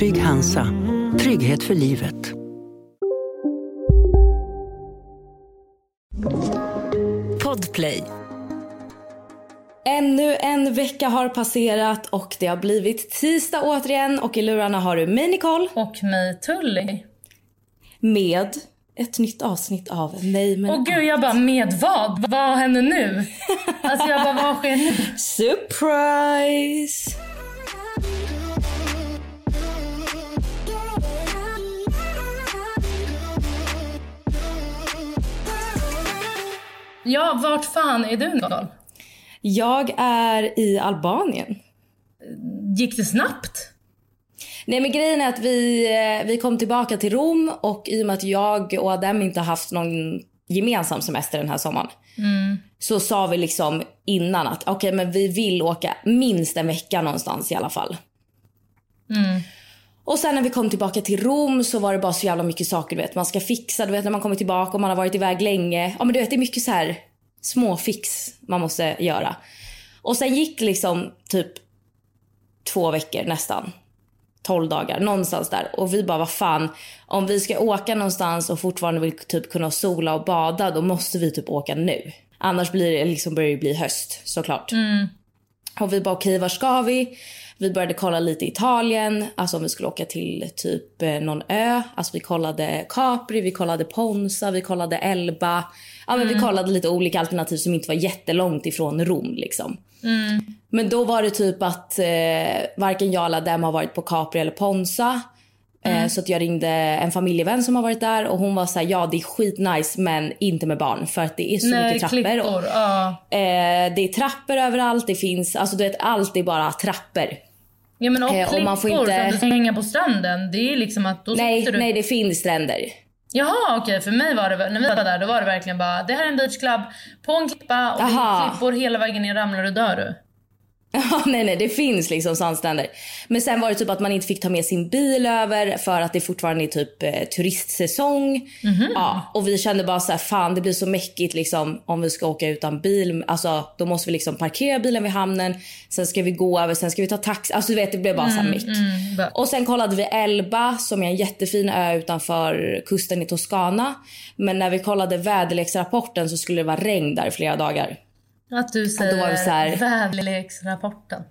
Trygg Hansa. Trygghet för livet. Podplay. Ännu en vecka har passerat och det har blivit tisdag återigen och i lurarna har du mig Nicole Och mig Tully. med ett nytt avsnitt av Nej men Och gud jag bara med vad? Vad händer nu? Alltså jag bara vad sker nu? surprise! Ja vart fan är du Nicole? Jag är i Albanien. Gick det snabbt? Nej men grejen är att vi, eh, vi kom tillbaka till Rom och i och med att jag och Adem inte haft någon gemensam semester den här sommaren. Så sa vi liksom innan att okej men vi vill åka minst en vecka någonstans i alla fall. Och sen när vi kom tillbaka till Rom så var det bara så jävla mycket saker du vet. Man ska fixa, du vet när man kommer tillbaka och man har varit iväg länge. Ja men du vet det är mycket så här små fix man måste göra. Och sen gick liksom typ två veckor nästan. 12 dagar, någonstans där. Och vi bara, vad fan, om vi ska åka någonstans och fortfarande vill typ kunna sola och bada, då måste vi typ åka nu. Annars blir det liksom, börjar det bli höst såklart. Och vi bara, okej var ska vi? Vi började kolla lite Italien, alltså om vi skulle åka till typ eh, någon ö. Alltså vi kollade Capri, vi kollade Ponza, vi kollade Elba. Ja men vi kollade lite olika alternativ som inte var jättelångt ifrån Rom liksom. Men då var det typ att eh, varken jag eller dem har varit på Capri eller Ponza. Eh, så att jag ringde en familjevän som har varit där och hon var så här: ja det är skitnice men inte med barn för att det är så Nej, mycket trappor. klippor. Och, Ja. eh, det är trappor överallt, det finns, alltså du vet allt är bara trappor. Ja men och Eh, och klippor, man får inte- om du ska hänga på stranden, det är liksom att då Nej, du... nej det finns stränder. Jaha okej, för mig var det, när vi var där då var det verkligen bara, det här är en beachclub på en klippa och Aha. klippor hela vägen ner, ramlar du dör du. Nej, nej, det finns liksom sandstränder. Men sen var det typ att man inte fick ta med sin bil över för att det fortfarande är typ eh, turistsäsong. Ja, och vi kände bara så här, fan det blir så mäckigt liksom om vi ska åka utan bil. Alltså då måste vi liksom parkera bilen vid hamnen. Sen ska vi gå över, sen ska vi ta taxi. Alltså du vet det blev bara så här meck. bara- Och sen kollade vi Elba som är en jättefin ö utanför kusten i Toscana. Men när vi kollade väderleksrapporten så skulle det vara regn där i flera dagar. Att du då var säger så här- väderleksrapporten.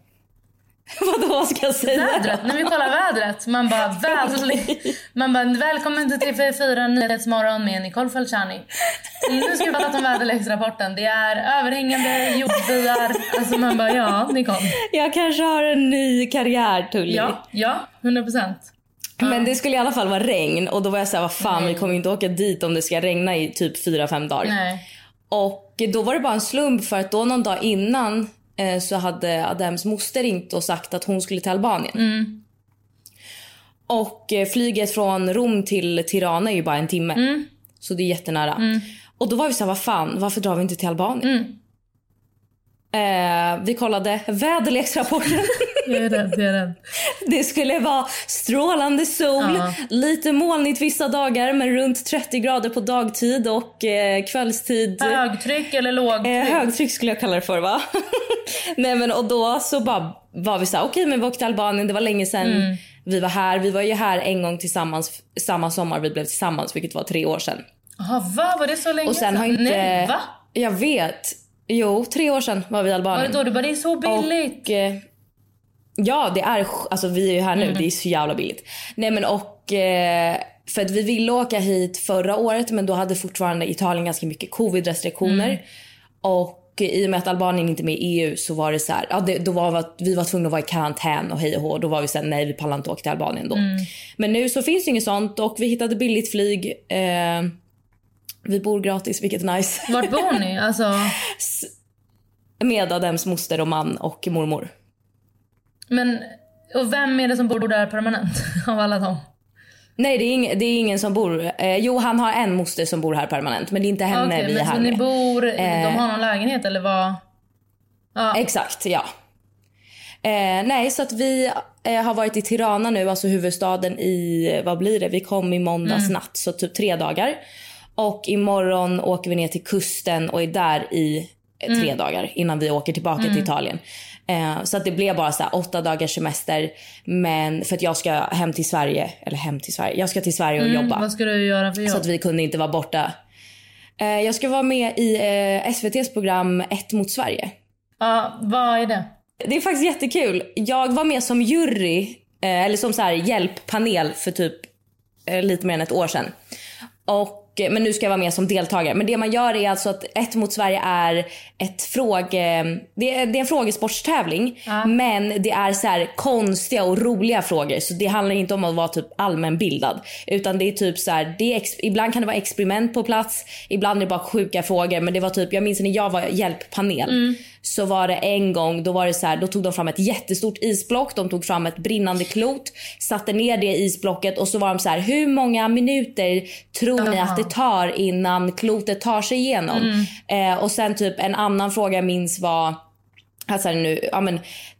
Vadå ska jag säga? Vädret, när vi kollar vädret. Man bara, väderle- man bara välkommen till TV4 Nyhetsmorgon med Nicole Falciani. Nu ska vi prata om väderleksrapporten. Det är överhängande jordbyar. Alltså man bara, ja Nicole. Jag kanske har en ny karriär Tully. Ja, ja, 100 procent. Men det skulle i alla fall vara regn och då var jag såhär, vad fan vi kommer ju inte åka dit om det ska regna i typ 4-5 dagar. Nej. Och då var det bara en slump för att då någon dag innan eh, så hade Adems moster ringt och sagt att hon skulle till Albanien. Och eh, flyget från Rom till Tirana är ju bara en timme. Så det är jättenära. Och då var vi såhär, vad fan varför drar vi inte till Albanien? Eh, vi kollade väderleksrapporten. Jag är rädd, jag är rädd. Det skulle vara strålande sol, Ja. lite molnigt vissa dagar men runt 30 grader på dagtid och eh, kvällstid. Högtryck eller lågtryck? Eh, högtryck skulle jag kalla det för va? Nej men och då så bara var vi så här, okej men vi åkte till Albanien, det var länge sedan Mm. vi var här. Vi var ju här en gång tillsammans samma sommar vi blev tillsammans vilket var tre år sedan. Jaha, va? Var det så länge Och sen sedan? har inte... Nej, va? Jag vet. Jo, tre år sedan var vi i Var Albanien. det då du bara, det är så billigt? Och, eh, ja, det är, alltså vi är ju här nu, det är så jävla billigt. Nej men och, eh, för att vi ville åka hit förra året men då hade fortfarande Italien ganska mycket covid-restriktioner. Och i och med att Albanien inte är med i EU så var det så här, ja, det, då var vi, var tvungna att vara i karantän och hej och hå. Då var vi såhär, nej vi pallar inte åka till Albanien då. Men nu så finns det inget sånt och vi hittade billigt flyg. Eh, vi bor gratis vilket är nice. Vart bor ni? Alltså, Med Adems moster och man och mormor. men, och vem är det som bor där permanent av alla dem? Nej det är, ing, det är ingen som bor, eh, jo han har en moster som bor här permanent men det är inte henne Okej, vi är här så ni bor, Eh. de har någon lägenhet eller vad? Ja. Exakt, ja. Eh, nej, så att vi eh, har varit i Tirana nu, alltså huvudstaden i, vad blir det? Vi kom i måndags Mm. natt, så typ tre dagar. Och imorgon åker vi ner till kusten och är där i Mm. tre dagar innan vi åker tillbaka till Italien. Eh, så att det blev bara så här åtta dagars semester. Men för att jag ska hem till Sverige, eller hem till Sverige, jag ska till Sverige och Mm, jobba. Vad ska du göra för jobb? Så att vi kunde inte vara borta. Eh, jag ska vara med i eh, SVTs program Ett mot Sverige. Ja, vad är det? Det är faktiskt jättekul. Jag var med som jury, eh, eller som så här hjälppanel för typ eh, lite mer än ett år sedan. Och, eh, men nu ska jag vara med som deltagare. Men det man gör är alltså att Ett mot Sverige är ett fråge... Det är, det är en frågesportstävling. Men det är så här konstiga och roliga frågor. Så det handlar inte om att vara typ allmänbildad. Utan det är typ så här, det är ibland kan det vara experiment på plats. Ibland är det bara sjuka frågor. Men det var typ, jag minns när jag var hjälppanel. Så var det en gång, då var det så här, då tog de fram ett jättestort isblock. De tog fram ett brinnande klot. Satte ner det isblocket och så var de så här, hur många minuter tror ni att det tar innan klotet tar sig igenom? Eh, och sen typ en annan fråga jag minns var, alltså nu, ja men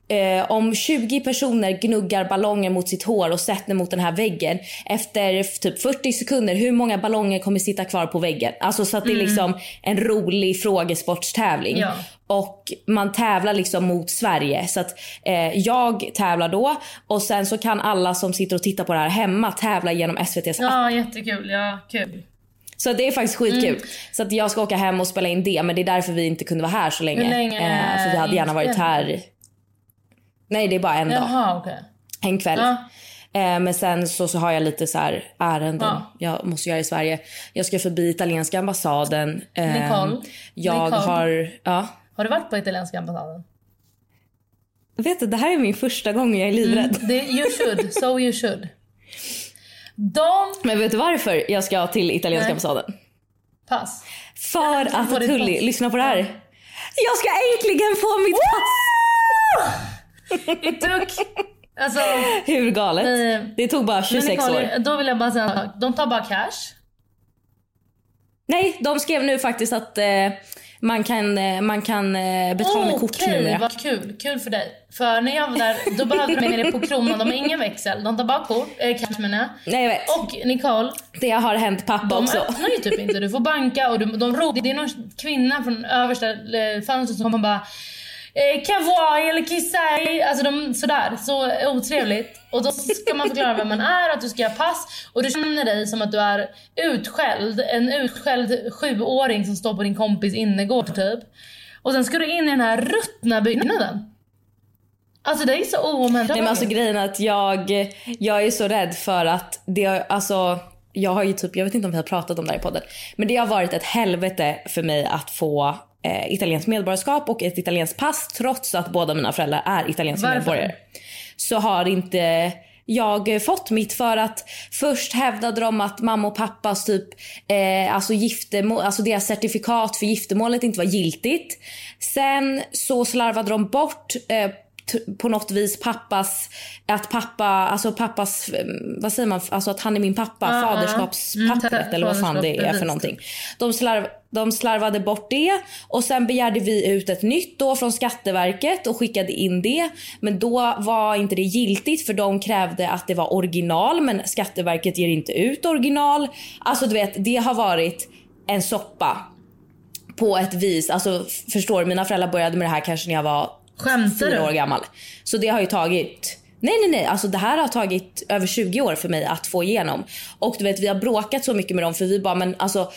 Eh, om 20 personer gnuggar ballonger mot sitt hår och sätter mot den här väggen. Efter typ 40 sekunder, hur många ballonger kommer sitta kvar på väggen? Alltså så att det är liksom en rolig frågesportstävling. Ja. Och man tävlar liksom mot Sverige. Så att eh, jag tävlar då och sen så kan alla som sitter och tittar på det här hemma tävla genom SVT's app. Ja, jättekul. Ja, kul. Så det är faktiskt skitkul. Mm. Så att jag ska åka hem och spela in det men det är därför vi inte kunde vara här så länge. Hur länge eh, för vi hade gärna varit här. Nej det är bara en dag. Jaha, okej. En kväll. Ja. Eh, men sen så, så har jag lite så här ärenden Ja. jag måste göra i Sverige. Jag ska förbi italienska ambassaden. Eh, Nicole? Jag Nicole? har, ja. Har du varit på italienska ambassaden? Vet du, det här är min första gång jag är livrädd. Det, you should. So you should. De... Men vet du varför jag ska till italienska Nej. ambassaden? Pass. För att Får ditt Tully, lyssna på det här. Jag ska äntligen få mitt pass! It took... Alltså... Hur galet? Eh, Det tog bara Men 26 Nicole, år. Då vill jag bara säga en sak. De tar bara cash. Nej, de skrev nu faktiskt att eh, man kan, eh, man kan eh, betala med kort Okej, numera. vad kul. Kul för dig. För när jag var där, då behövde de med det på kronan. De har ingen växel. De tar bara kort, eh, cash menar. Nej, jag vet. Och Nicole, Det har hänt pappa de också. öppnar ju typ inte. Du får banka och de, de ropar. Det är någon kvinna från översta eh, fönstret som kommer bara eh, Kawaii eller kissai. Alltså de, sådär. Så otrevligt. Och då ska man förklara vem man är, att du ska göra pass. Och du känner dig som att du är utskälld. En utskälld sjuåring som står på din kompis innergård typ. Och sen ska du in i den här ruttna byggnaden. Alltså det är så oomhändertaget. Nej men alltså grejen är att jag, jag är så rädd för att det, alltså jag har ju typ, jag vet inte om vi har pratat om det här i podden. Men det har varit ett helvete för mig att få eh, italienskt medborgarskap och ett italienskt pass trots att båda mina föräldrar är italienska Varför? medborgare. Så har inte jag fått mitt för att först hävdade de att mamma och pappas typ eh, alltså giftermål, alltså deras certifikat för giftermålet inte var giltigt. Sen så slarvade de bort eh, på något vis pappas, att pappa, alltså pappas, eh, vad säger man, alltså att han är min pappa, Ja, ja. faderskapspappret Mm, eller vad fan det är för någonting. De, slarv, de slarvade bort det och sen begärde vi ut ett nytt då från Skatteverket och skickade in det. Men då var inte det giltigt för de krävde att det var original men Skatteverket ger inte ut original. Alltså du vet, det har varit en soppa på ett vis. Alltså förstår du, mina föräldrar började med det här kanske när jag var Skämtar fyra år du? gammal. Så det har ju tagit Nej nej nej, alltså det här har tagit över 20 år för mig att få igenom. Och du vet vi har bråkat så mycket med dem för vi bara men alltså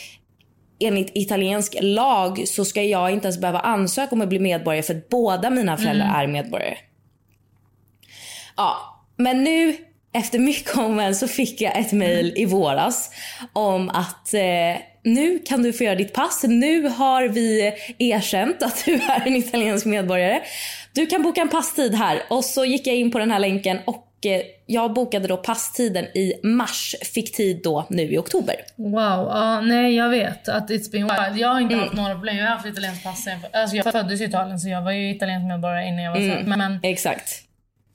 enligt italiensk lag så ska jag inte ens behöva ansöka om att bli medborgare för att båda mina föräldrar Mm. är medborgare. Ja, men nu efter mycket om men så fick jag ett mejl i våras om att eh, nu kan du få göra ditt pass. Nu har vi erkänt att du är en italiensk medborgare. Du kan boka en passtid här. Och så gick jag in på den här länken och eh, jag bokade då passtiden i mars. Fick tid då nu i oktober. Wow, ja, nej jag vet att it's been wild. Jag har inte haft några problem. Jag har haft italienskt pass alltså jag föddes i Italien så jag var ju italiensk medborgare innan jag var född. Men, men, Exakt.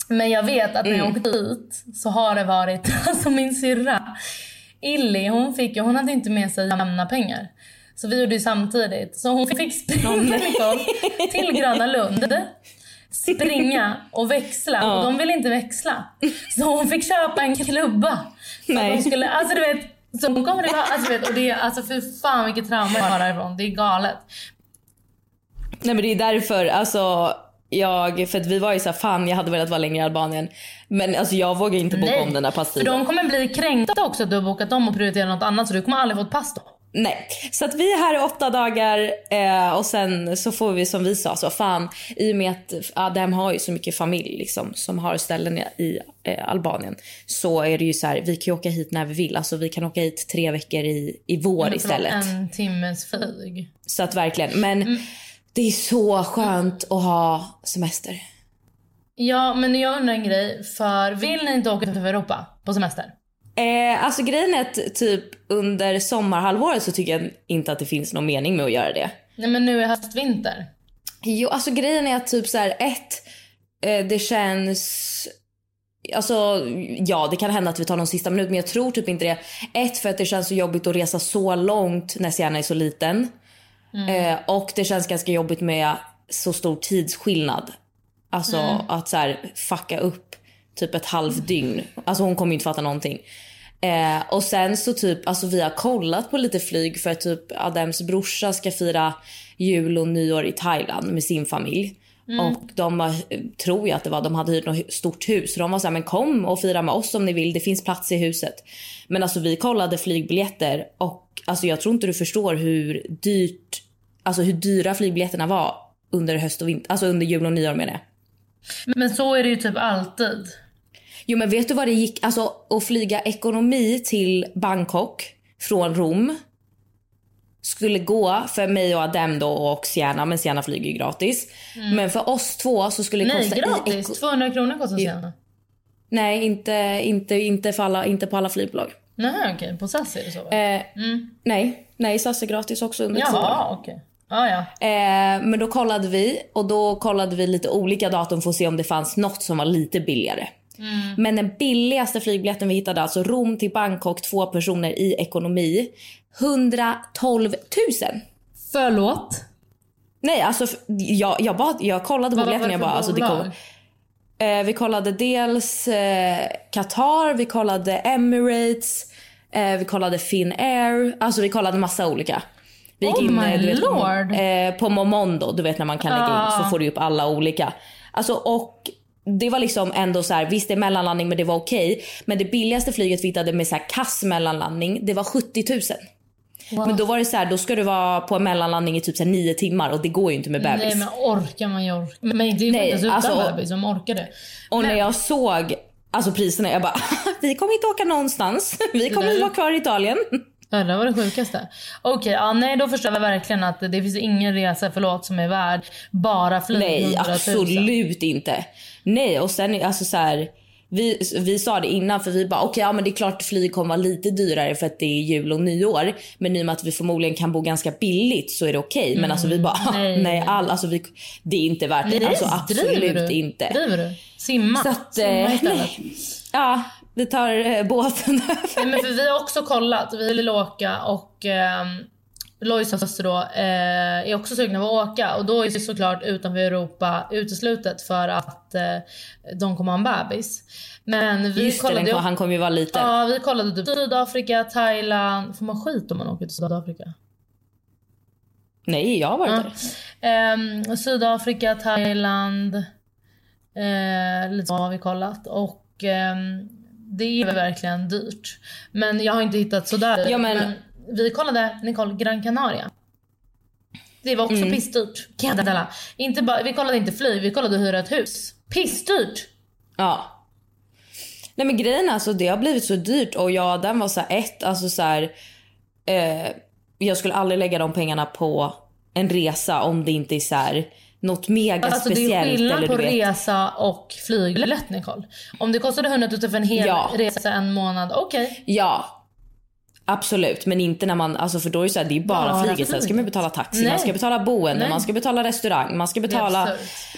Men jag vet att när jag åkte dit så har det varit, alltså min syrra Illy hon fick ju, hon hade inte med sig jämna pengar. Så vi gjorde ju samtidigt. Så hon fick springa Nicole, till Gröna Lund. Springa och växla. Och de ville inte växla. Så hon fick köpa en klubba. Nej. De skulle, alltså du vet. Så hon kommer tillbaka, alltså, vet, och det är alltså för fan vilket trauma jag har därifrån. Det är galet. Nej men det är därför, alltså jag, för att vi var ju så här, fan jag hade velat vara längre i Albanien. Men alltså jag vågar inte boka om den här för passtiden. de kommer bli kränkta också att du har bokat om och prioriterat något annat så du kommer aldrig få ett pass då. Nej, så att vi är här i åtta dagar eh, och sen så får vi som vi sa, så fan i och med att Adam har ju så mycket familj liksom, som har ställen i, eh, Albanien så är det ju så här, vi kan ju åka hit när vi vill. Alltså vi kan åka hit tre veckor i, i vår istället. En timmes flyg. Så att verkligen, men det är så skönt att ha semester. Ja, men jag undrar en grej. För vill ni inte åka till Europa på semester? Eh, alltså grejen är att typ under sommarhalvåret så tycker jag inte att det finns någon mening med att göra det. Nej, men nu är höst vinter. Jo, alltså grejen är att typ så här, ett, eh, det känns... Alltså ja, det kan hända att vi tar någon sista minut men jag tror typ inte det. Ett, för att det känns så jobbigt att resa så långt när Sienna är så liten. Eh, och det känns ganska jobbigt med så stor tidsskillnad. Alltså att så här, fucka upp typ ett halvt dygn. Alltså hon kommer inte fatta någonting. Eh, och sen så typ, alltså vi har kollat på lite flyg för att typ Adams brorsa ska fira jul och nyår i Thailand med sin familj. Och de har, tror jag att det var, de hade hyrt något stort hus. Så de var så här, men kom och fira med oss om ni vill, det finns plats i huset. Men alltså vi kollade flygbiljetter och alltså jag tror inte du förstår hur dyrt, alltså hur dyra flygbiljetterna var under höst och vinter, alltså under jul och nyår menar jag. Men så är det ju typ alltid. Jo men vet du vad det gick, alltså att flyga ekonomi till Bangkok från Rom skulle gå för mig och Adem då och Sienna, men Sienna flyger ju gratis. Men för oss två så skulle det Mm. Nej, kosta... i gratis. eko- 200 kronor kostar sen. Nej, inte, inte, inte, för alla, inte på alla flygbolag. Nej, okej. På SAS är det så? Eh, Nej, nej SAS är gratis också under två år. Jaha, okej. Ja. Eh, men då kollade vi och då kollade vi lite olika datum för att se om det fanns något som var lite billigare. Men den billigaste flygbiljetten vi hittade, alltså Rom till Bangkok, två personer i ekonomi, 112 000. Förlåt? Nej, alltså jag, jag, bara, jag kollade på det jag bara, alltså det kommer. Eh, vi kollade dels eh, Qatar, vi kollade Emirates, eh, vi kollade Finnair. Alltså vi kollade massa olika. Vi gick Oh in my eh, du vet, på, lord. eh, på Momondo, du vet när man kan lägga in Ah. så får du upp alla olika. Alltså och det var liksom ändå så här, visst det är mellanlandning men det var okej. Men det billigaste flyget vi hittade med så här kass mellanlandning, det var 70 000. Men då var det så här, då ska du vara på en mellanlandning i typ så nio timmar och det går ju inte med bebis. Nej, men orkar man ju orka? Men det är ju Nej, inte ens utan alltså- bebis som orkar det. Och när Men- jag såg alltså priserna, jag bara vi kommer inte åka någonstans. Vi kommer där- vara kvar i Italien. Ja, det var det sjukaste. Okej, ja, nej då förstår jag verkligen att det finns ingen resa, förlåt, som är värd bara flyg Nej, 100 000. absolut inte. Nej, och sen alltså så här, vi, vi sa det innan för vi bara okej, ja men det är klart flyg kommer vara lite dyrare för att det är jul och nyår. Men i och med att vi förmodligen kan bo ganska billigt så är det okej. Men alltså vi bara nej. nej, nej all, alltså vi, det är inte värt det. Alltså absolut du? inte. Driver du? Simma. Så att, Simma eh, istället. nej. Ja, vi tar eh, båten över. Nej, men för vi har också kollat. Vi vill åka och eh, Lois syster då eh, är också sugna på att åka. Och då är det såklart utanför Europa uteslutet för att eh, de kommer ha en bebis. Men vi Just det, kollade kom- han kommer ju vara liten. Ja, vi kollade typ Sydafrika, Thailand. Får man skit om man åker till Sydafrika? Nej, jag har varit Ja. där. Ehm, Sydafrika, Thailand. Eh, lite så har vi kollat. Och ehm, det är verkligen dyrt. Men jag har inte hittat sådär. Ja, men- Vi kollade, Nicole, Gran Canaria. Det var också Mm. pissdyrt. Inte bara, vi kollade inte flyg, vi kollade hyra ett hus. Pissdyrt! Ja. Nej men grejen är alltså det har blivit så dyrt och ja den var så här ett, alltså så här, eh, jag skulle aldrig lägga de pengarna på en resa om det inte är så här något mega Alltså det speciellt. är skillnad eller på vet. resa och flygbiljett Nicole. Om det kostade 100 000 för en hel Ja. resa en månad, okej. Ja. Absolut, men inte när man, alltså för då är det så här, det är bara, Bara flyget. Sen ska man betala taxi, Nej. man ska betala boende, Nej. man ska betala restaurang, man ska betala...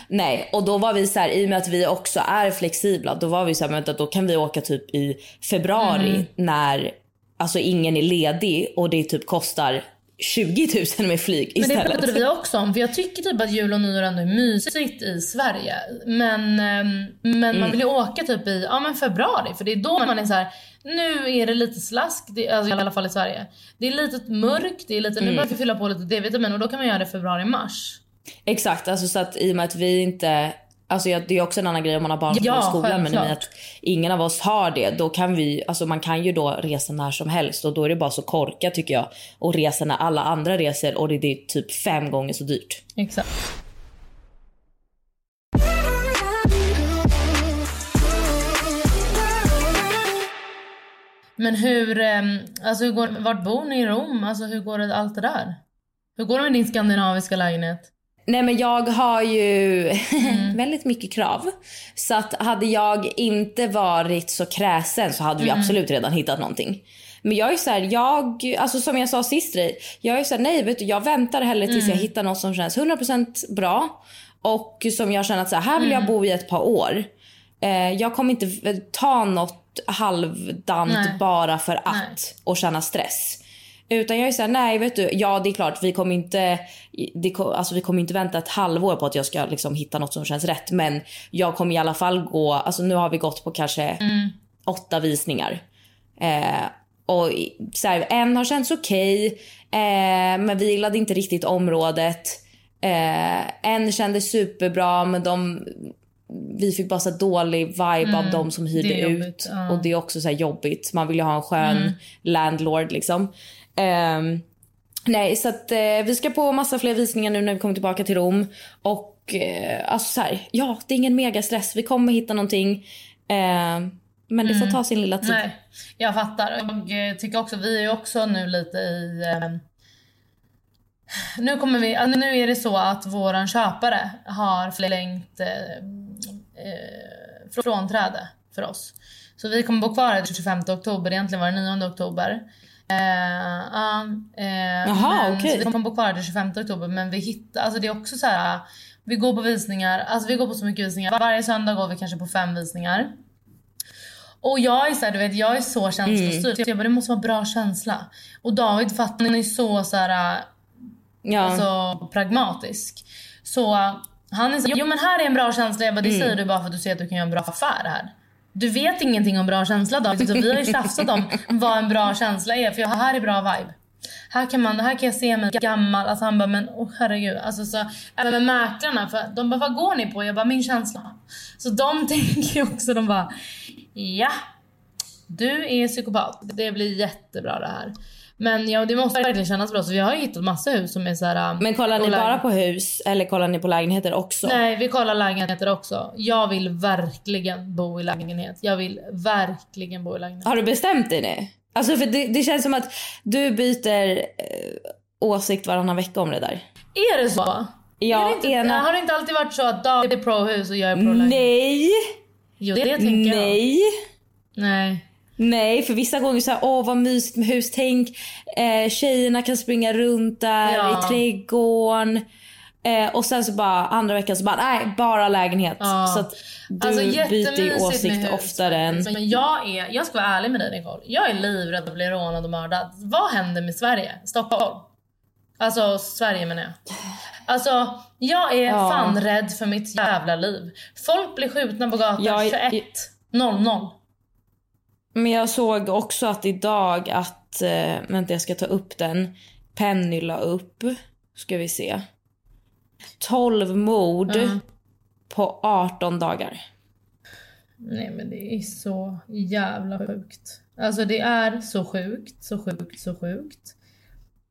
Nej, och då var vi så här, i och med att vi också är flexibla, då var vi så här, vänta, då kan vi åka typ i februari Mm. när alltså ingen är ledig och det typ kostar 20 000 med flyg Men det istället. pratade vi också om. För jag tycker typ att jul och nyår ändå är mysigt i Sverige. Men, ehm, men Mm. man vill ju åka typ i ja, men februari. För det är då man är så här. nu är det lite slask. Det, alltså, I alla fall i Sverige. Det är lite mörkt. Det är lite, Mm. Nu behöver vi fylla på lite D-vitamin och då kan man göra det februari-mars. Exakt, alltså så att i och med att vi inte... Alltså det är också en annan grej om man har barn som Ja, går i skolan men i att ingen av oss har det då kan vi, alltså man kan ju då resa när som helst och då är det bara så korkat tycker jag och resa när alla andra reser och det är typ fem gånger så dyrt. Exakt. Men hur, ehm, alltså hur går, vart bor ni i Rom? Alltså hur går det allt det där? Hur går det med din skandinaviska lägenhet? Nej men jag har ju väldigt mycket krav. Så att hade jag inte varit så kräsen så hade vi absolut redan hittat någonting. Men jag är så här, jag, alltså som jag sa sist dig, jag är så här, nej vet du, jag väntar hellre tills jag hittar något som känns 100% bra. Och som jag känner att så här, här vill jag bo i ett par år. Eh, jag kommer inte ta något halvdant Nej. bara för att Nej. och känna stress. Utan jag är såhär, nej vet du, ja det är klart vi kommer inte, det, alltså, vi kommer inte vänta ett halvår på att jag ska liksom, hitta något som känns rätt. Men jag kommer i alla fall gå, alltså nu har vi gått på kanske åtta visningar. Eh, och så här, en har känts okej, eh, men vi gillade inte riktigt området. Eh, en kändes superbra men de, vi fick bara så dålig vibe av de som hyrde ut. ja. Och det är också så jobbigt. Man vill ju ha en skön landlord liksom. Ehm, nej, så att eh, vi ska på massa fler visningar nu när vi kommer tillbaka till Rom. Och eh, alltså så här, ja det är ingen megastress. Vi kommer hitta någonting. Ehm, men det får ta sin lilla tid. Nej, jag fattar. Jag eh, tycker också, vi är ju också nu lite i... Eh, nu, kommer vi, nu är det så att våran köpare har förlängt eh, frånträde för oss. Så vi kommer bo kvar till 25 oktober, egentligen var det 9 oktober. Ja, eh, Jaha, okej. Så vi kommer bo kvar till 25 oktober men vi hittar, alltså det är också så här. Vi går på visningar, alltså vi går på så mycket visningar. Varje söndag går vi kanske på fem visningar. Och jag är så här, du vet, jag är så känslostyrd. Så jag bara, det måste vara bra känsla. Och David fattar, han är så så här, Ja. alltså, pragmatisk. Så uh, han är så jo men här är en bra känsla. Jag bara, det säger du bara för att du ser att du kan göra en bra affär här. Du vet ingenting om bra känsla David. Så vi har ju tjafsat om vad en bra känsla är. För jag, här är bra vibe. Här kan, man, här kan jag se mig gammal. Alltså han bara, men oh, herregud. Alltså, så, även med mäklarna. För de bara, vad går ni på? Jag bara, min känsla. Så de tänker ju också, de bara, ja. Du är psykopat. Det blir jättebra det här. Men ja, det måste verkligen kännas bra. Så vi har ju hittat massa hus som är så här. Men kollar ni bara på hus eller kollar ni på lägenheter också? Nej, vi kollar lägenheter också. Jag vill verkligen bo i lägenhet. Jag vill verkligen bo i lägenhet. Har du bestämt dig nu? Alltså för det, det känns som att du byter eh, åsikt varannan vecka om det där. Är det så? Ja, är det inte, ena- Har det inte alltid varit så att David är pro-hus och jag är pro-lägenhet? Nej! Jo, det tänker jag. Nej! Nej. Nej, för vissa gånger så här, åh vad mysigt med hus. Tänk eh, tjejerna kan springa runt där Ja. i trädgården. Eh, och sen så bara andra veckan så bara, nej bara lägenhet. Ja. Så att du Alltså, byter åsikt oftare än... faktiskt. Men jag, är, jag ska vara ärlig med dig Nicole. Jag är livrädd att bli rånad och mördad. Vad händer med Sverige? Stockholm? Alltså Sverige menar jag. Alltså jag är Ja. fan rädd för mitt jävla liv. Folk blir skjutna på gatan Jag- 21.00. Men jag såg också att idag att, eh, vänta jag ska ta upp den. Penny la upp, ska vi se. 12 mord Mm. på 18 dagar. Nej men det är så jävla sjukt. Alltså det är så sjukt, så sjukt, så sjukt.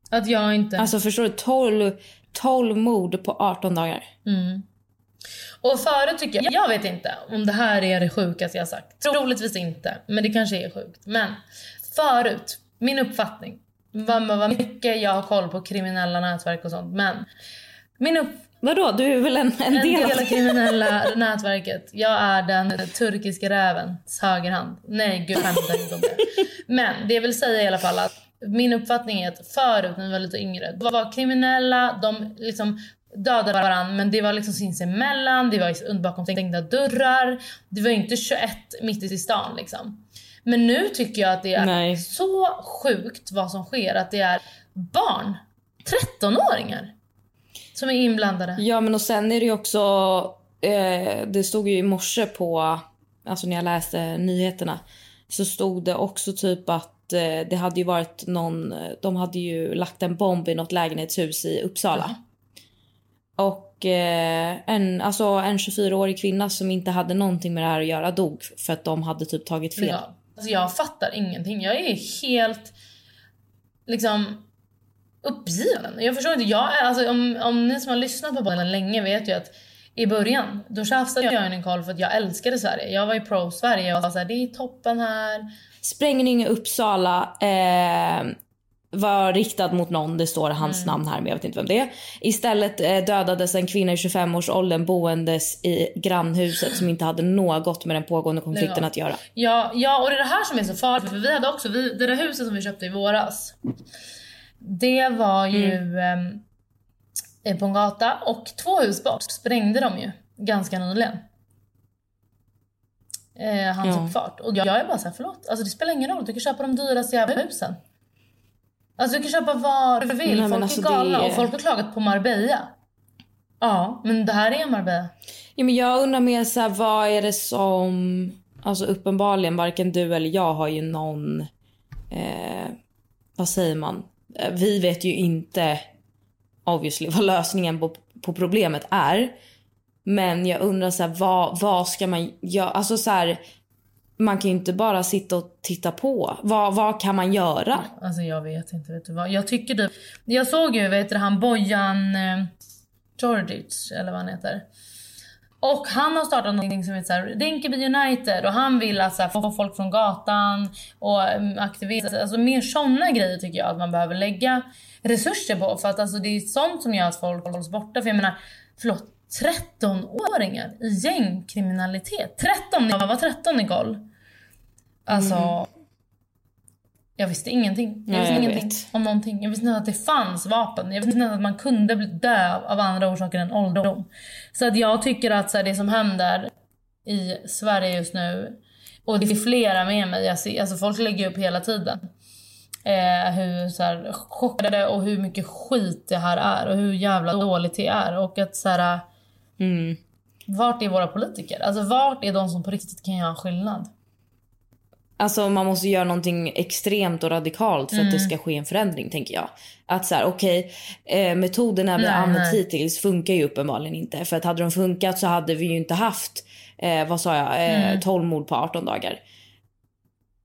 Att jag inte... Alltså förstår du? 12, 12 mord på 18 dagar. Mm. Och förut tycker jag, jag vet inte om det här är det sjukaste jag sagt. Troligtvis inte, men det kanske är sjukt. Men förut, min uppfattning, vad, vad mycket jag har koll på kriminella nätverk och sånt, men min Vadå, du är väl en, en, en del av del av kriminella nätverket. Jag är den turkiska rävens högerhand. Nej, gud skämtar inte om det. Men det jag vill säga i alla fall att min uppfattning är att förut när vi var lite yngre, var kriminella, de liksom dödade varandra men det var liksom sinsemellan, det var bakom stängda dörrar. Det var inte 21 mitt i stan liksom. Men nu tycker jag att det är Nej. så sjukt vad som sker att det är barn, 13-åringar som är inblandade. Ja men och sen är det ju också, eh, det stod ju i morse på, alltså när jag läste nyheterna, så stod det också typ att eh, det hade ju varit någon, de hade ju lagt en bomb i något lägenhetshus i Uppsala. Och eh, en, alltså en 24-årig kvinna som inte hade någonting med det här att göra dog för att de hade typ tagit fel. Ja. Alltså jag fattar ingenting. Jag är helt liksom uppgiven. Jag förstår inte. Jag är, alltså, om, om ni som har lyssnat på podden länge vet ju att i början då tjafsade jag och Nicole för att jag älskade Sverige. Jag var ju pro-Sverige. Jag var såhär, det är toppen här. Sprängning i Uppsala eh, var riktad mot någon, det står hans namn här men jag vet inte vem det är. Istället eh, dödades en kvinna i 25-årsåldern boendes i grannhuset som inte hade något med den pågående konflikten att göra. Ja, ja, och det är det här som är så farligt. För vi hade också, vi, det där huset som vi köpte i våras. Det var ju Mm. eh, på en gata och två hus bort sprängde de ju ganska nyligen. Eh, hans Ja. uppfart. Och jag är bara såhär, förlåt. Alltså det spelar ingen roll. Du kan köpa de dyraste jävla husen. Alltså du kan köpa vad du vill. Nej, folk alltså, är galna det- och folk har klagat på Marbella. Ja, men det här är Marbella. Ja, men jag undrar mer så här, vad är det som... Alltså uppenbarligen, varken du eller jag har ju någon... Eh, vad säger man? Eh, Vi vet ju inte obviously vad lösningen på, på problemet är. Men jag undrar så här, vad, vad ska man göra? Alltså så här, man kan ju inte bara sitta och titta på. Vad, vad kan man göra? Alltså jag vet inte, vet du vad. Jag tycker det. Jag såg ju, vet du, han Bojan eh, Djordjic, eller vad han heter. Och han har startat någonting som heter så här, Rinkeby United och han vill att så här, få folk från gatan och mm, aktivera. Alltså mer sådana grejer tycker jag att man behöver lägga resurser på. För att alltså, det är sånt som gör att folk hålls borta. För jag menar, förlåt, 13-åringar i gängkriminalitet. 13, jag var 13 Nicole. Alltså, jag visste ingenting. Jag Nej, visste jag ingenting vet. om någonting. Jag visste inte att det fanns vapen. Jag visste inte att man kunde bli dö av andra orsaker än ålderdom. Så att jag tycker att så här, det som händer i Sverige just nu, och det är flera med mig, jag ser, alltså folk lägger upp hela tiden. Eh, hur så här, chockade och hur mycket skit det här är och hur jävla dåligt det är. Och att så här, Mm. vart är våra politiker? Alltså vart är de som på riktigt kan göra skillnad? Alltså man måste göra någonting extremt och radikalt för att Mm. det ska ske en förändring tänker jag. Att så här, okej, eh, metoderna vi har använt hittills funkar ju uppenbarligen inte. För att hade de funkat så hade vi ju inte haft, eh, vad sa jag, eh, Mm. 12 mord på 18 dagar.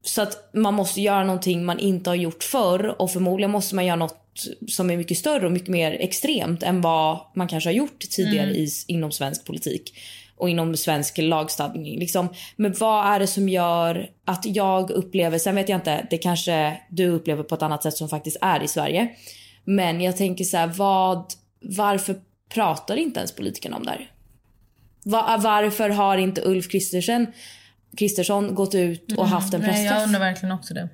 Så att man måste göra någonting man inte har gjort förr och förmodligen måste man göra något som är mycket större och mycket mer extremt än vad man kanske har gjort tidigare Mm. i, inom svensk politik och inom svensk lagstadgning. Liksom. Men vad är det som gör att jag upplever, sen vet jag inte, det kanske du upplever på ett annat sätt som faktiskt är i Sverige. Men jag tänker så här, vad, varför pratar inte ens politikerna om det här? Va, varför har inte Ulf Kristersson, Kristersson gått ut och haft en Mm. Nej, pressträff? jag undrar verkligen också det.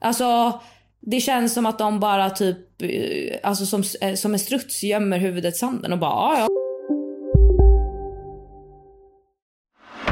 Alltså, det känns som att de bara typ, eh, alltså som, eh, som en struts gömmer huvudet i sanden och bara "Ah, ja.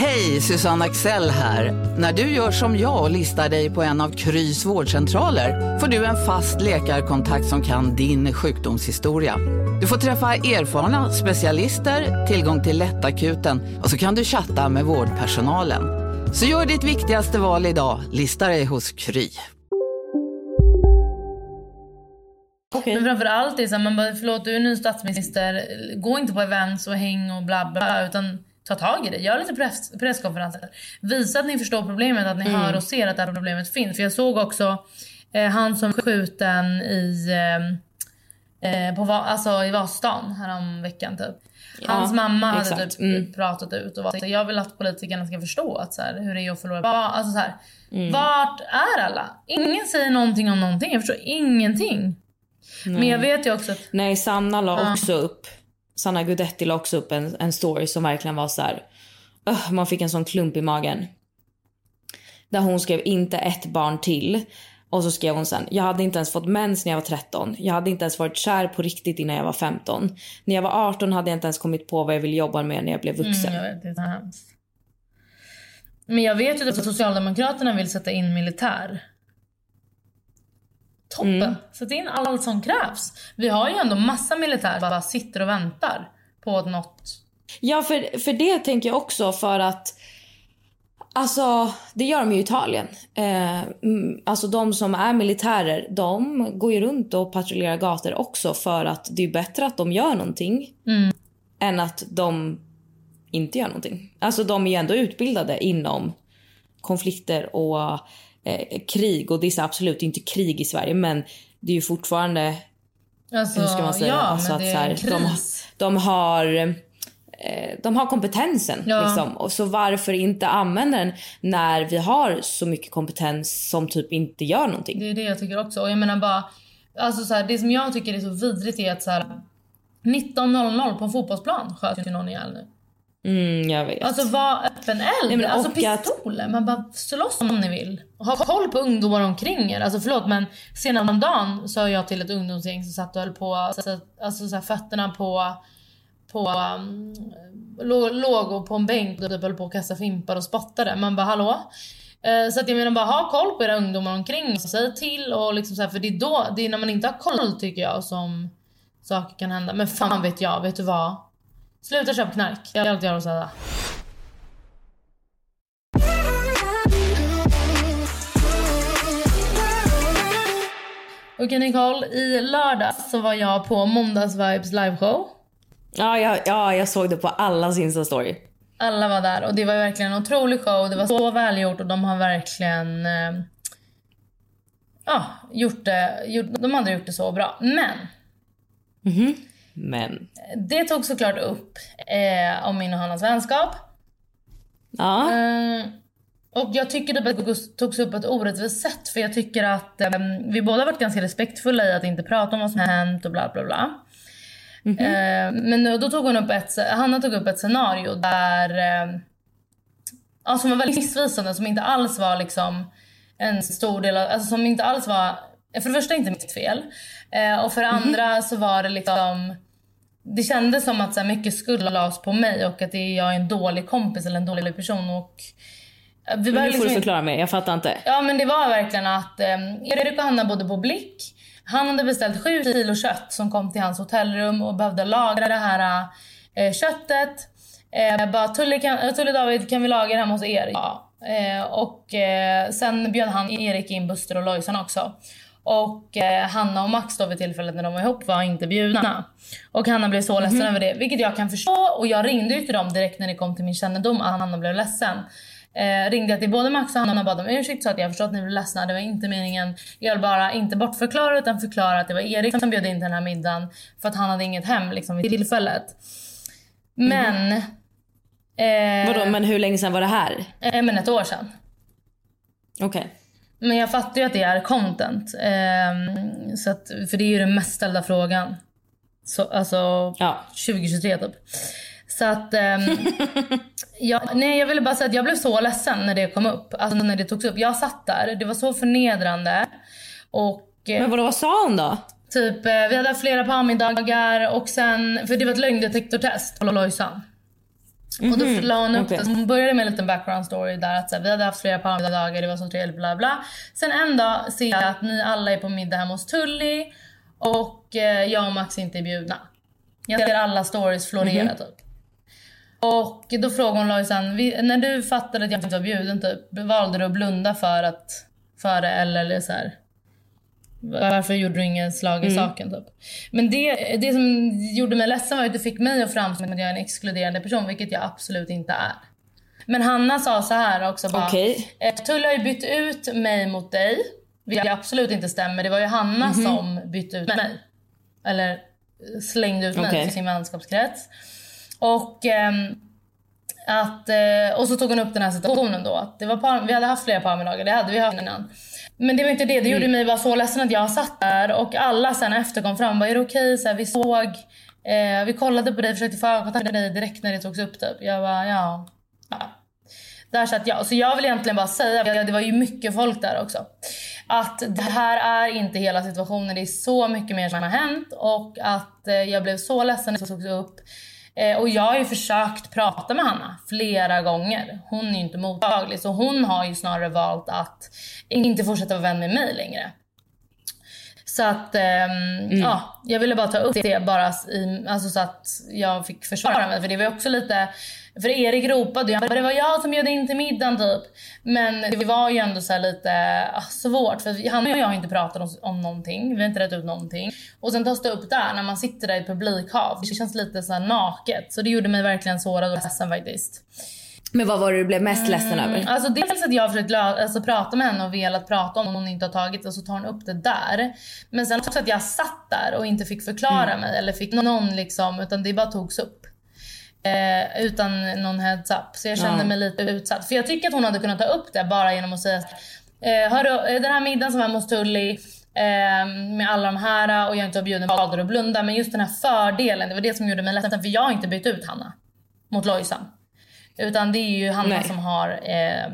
Hej, Susanne Axel här. När du gör som jag och listar dig på en av Krys vårdcentraler får du en fast läkarkontakt som kan din sjukdomshistoria. Du får träffa erfarna specialister, tillgång till lättakuten och så kan du chatta med vårdpersonalen. Så gör ditt viktigaste val idag, listar dig hos Kry. Men framförallt det är så här, man bara, förlåt du är ny statsminister, gå inte på events och häng och bla bla utan ta tag i det. Gör lite press, presskonferenser. Visa att ni förstår problemet, att ni Mm. hör och ser att det här problemet finns. För jag såg också eh, han som skjuten i, eh, eh, på, alltså, i Vasastan härom veckan typ. Hans Ja, mamma hade typ Mm. pratat ut och var jag vill att politikerna ska förstå att så här, hur det är att förlora barn. Alltså, så här, Mm. Vart är alla? Ingen säger någonting om någonting. Jag förstår ingenting. Men jag vet ju också att Nej, Sanna la Ja. också upp, Sanna Gudetti la också upp en, en story som verkligen var så här. "Ugh", man fick en sån klump i magen. Där hon skrev inte ett barn till. Och så skrev hon sen, jag hade inte ens fått mens när jag var 13. Jag hade inte ens varit kär på riktigt innan jag var 15. När jag var 18 hade jag inte ens kommit på vad jag ville jobba med när jag blev vuxen. Mm, jag vet, det är hemskt. Men jag vet ju att Socialdemokraterna vill sätta in militär. Toppen! Mm. Sätt in allt som krävs. Vi har ju ändå massa militär som bara sitter och väntar på något... Ja, för, för det tänker jag också för att Alltså, det gör de ju i Italien. Eh, mm, alltså de som är militärer, de går ju runt och patrullerar gator också för att det är bättre att de gör någonting Mm. än att de inte gör någonting. Alltså de är ju ändå utbildade inom konflikter och eh, krig och det är absolut inte krig i Sverige men det är ju fortfarande Alltså, hur ska man säga? Ja, alltså är så här, de, de har eh, de har kompetensen. Ja. Liksom. Och så varför inte använda den när vi har så mycket kompetens som typ inte gör någonting? Det är det jag tycker också. Och jag menar bara... Alltså så här, det som jag tycker är så vidrigt är att så här 19.00 på en fotbollsplan sköt ju någon ihjäl nu. Mm, jag vet. Alltså var öppen eld. Nej, alltså och att- pistoler. Man bara slåss om ni vill. Ha koll på ungdomar omkring er. Alltså förlåt men senare om dagen sa jag till ett ungdomsgäng som satt och höll på, alltså, alltså så här, fötterna på, på um, låg, och på en bänk och typ höll på att kasta fimpar och spottade. Man bara hallå? Eh, Så att jag menar bara ha koll på era ungdomar omkring er. Säg till och liksom så här, för det är då, det är när man inte har koll tycker jag som saker kan hända. Men fan vet jag, vet du vad? Sluta köpa knark. Jag allt jag har att säga. Okej Nicole, i lördags så var jag på Måndagsvibes liveshow. Ja, ja, ja, jag såg det på allas Insta-story. Alla var där och det var verkligen en otrolig show. Det var så välgjort och de har verkligen eh, ja, gjort det, gjort, de hade gjort det så bra. Men Men, det tog såklart upp eh, om min och Hannas vänskap. ja. Eh, och jag tycker typ att det togs upp på ett orättvist sätt. För jag tycker att eh, vi båda varit ganska respektfulla i att inte prata om vad som hänt och bla bla bla. Eh, men då- då tog hon upp ett, Hanna tog upp ett scenario där, eh, ja, som var väldigt missvisande, som inte alls var liksom en stor del av, alltså som inte alls var, för det första inte mitt fel. Eh, och för det andra så var det liksom, det kändes som att så mycket skuld lades på mig och att jag är en dålig kompis eller en dålig person. Och, eh, vi var Nu får liksom du inte- förklara mig, jag fattar inte. Ja men det var verkligen att eh, Erik och Hanna bodde på Blick. Han hade beställt sju kilo kött som kom till hans hotellrum och behövde lagra det här eh, köttet. Eh, bara Tulle, kan, Tulle David kan vi lagra det hemma hos er? Ja. Eh, och eh, sen bjöd han Erik in Buster och Lojsan också. Och eh, Hanna och Max då vid tillfället när de var ihop var inte bjudna. Och Hanna blev så ledsen över det, vilket jag kan förstå. Och jag ringde ju till dem direkt när det kom till min kännedom att Hanna blev ledsen. Eh, ringde jag till både Max och Hanna och bad om ursäkt så att jag förstår att ni blev ledsna. Det var inte meningen. Jag vill bara inte bortförklara utan förklara att det var Erik som bjöd in till den här middagen. För att han hade inget hem liksom vid tillfället. Men... Eh, Vadå, men hur länge sedan var det här? eh, men ett år sedan. Okej. Men jag fattar ju att det är content. Ehm, så att, för det är ju den mest ställda frågan. Så, alltså Ja. 2023 typ. Så att... ehm, ja, nej jag ville bara säga att jag blev så ledsen när det kom upp. Alltså när det togs upp. Jag satt där, det var så förnedrande. Och... eh, Men vadå, vad sa hon då? Typ, eh, vi hade flera parmiddagar och sen, för det var ett lögndetektortest på Lojsan. Och då Mhm, la hon upp okej. det. Så hon började med en liten background story där att så här, vi hade haft flera parmiddagar, det var så trevligt bla bla. Sen en dag ser jag att ni alla är på middag hemma hos Tully och eh, jag och Max inte är bjudna. Jag ser alla stories florera Mhm. typ. Och då frågade hon Lojsan, när du fattade att jag inte var bjuden typ, valde du att blunda för att för det eller, eller så här, varför gjorde du ingen slag i Mm. saken? Typ? Men det, det som gjorde mig ledsen var att det fick mig att framstå som att jag är en exkluderande person, vilket jag absolut inte är. Men Hanna sa så här också bara, Okej. eh, Tulle har ju bytt ut mig mot dig, vilket absolut inte stämmer. Det var ju Hanna Mhm. som bytte ut mig. Eller eh, slängde ut mig Okej. till sin vänskapskrets. Och ehm, att, eh, och så tog hon upp den här situationen då. Att det var par, vi hade haft flera parmiddagar, det hade vi haft innan. Men det var inte det, det gjorde Mm. mig bara så ledsen att jag satt där och alla sen efter kom fram och bara, är det okej? Så här, vi såg, eh, vi kollade på dig, försökte få ögonkontakt med dig direkt när det togs upp typ. Jag bara, ja. ja. Där satt jag. Så jag vill egentligen bara säga, det var ju mycket folk där också. Att det här är inte hela situationen, det är så mycket mer som har hänt och att eh, jag blev så ledsen när det togs upp. Eh, och jag har ju försökt prata med Hanna flera gånger. Hon är ju inte mottaglig så hon har ju snarare valt att inte fortsätta vara vän med mig längre. Så att, ehm, ja, jag ville bara ta upp det bara i, alltså så att jag fick försvara mig. För det var ju också lite, för Erik ropade ju, det var jag som bjöd in till middagen typ. Men det var ju ändå så lite ah, svårt för han och jag har inte pratat om, om någonting, vi har inte rätt ut någonting. Och sen tas det upp där när man sitter där i publikhav, det känns lite så här naket. Så det gjorde mig verkligen sårad och ledsen faktiskt. Men vad var det du blev mest ledsen över? Alltså dels att jag har försökt alltså, prata med henne och velat prata om hon inte har tagit det och så tar hon upp det där. Men sen också att jag satt där och inte fick förklara Mm. mig eller fick någon liksom utan det bara togs upp. Eh, utan någon heads up. Så jag kände Ja. mig lite utsatt. För jag tycker att hon hade kunnat ta upp det bara genom att säga eh, Hörru, eh, den här middagen som var hos Tully eh, med alla de här och jag inte var bjuden valde att blunda. Men just den här fördelen, det var det som gjorde mig ledsen. För jag har inte bytt ut Hanna mot Lojsan. Utan det är ju Hanna Nej. som har eh,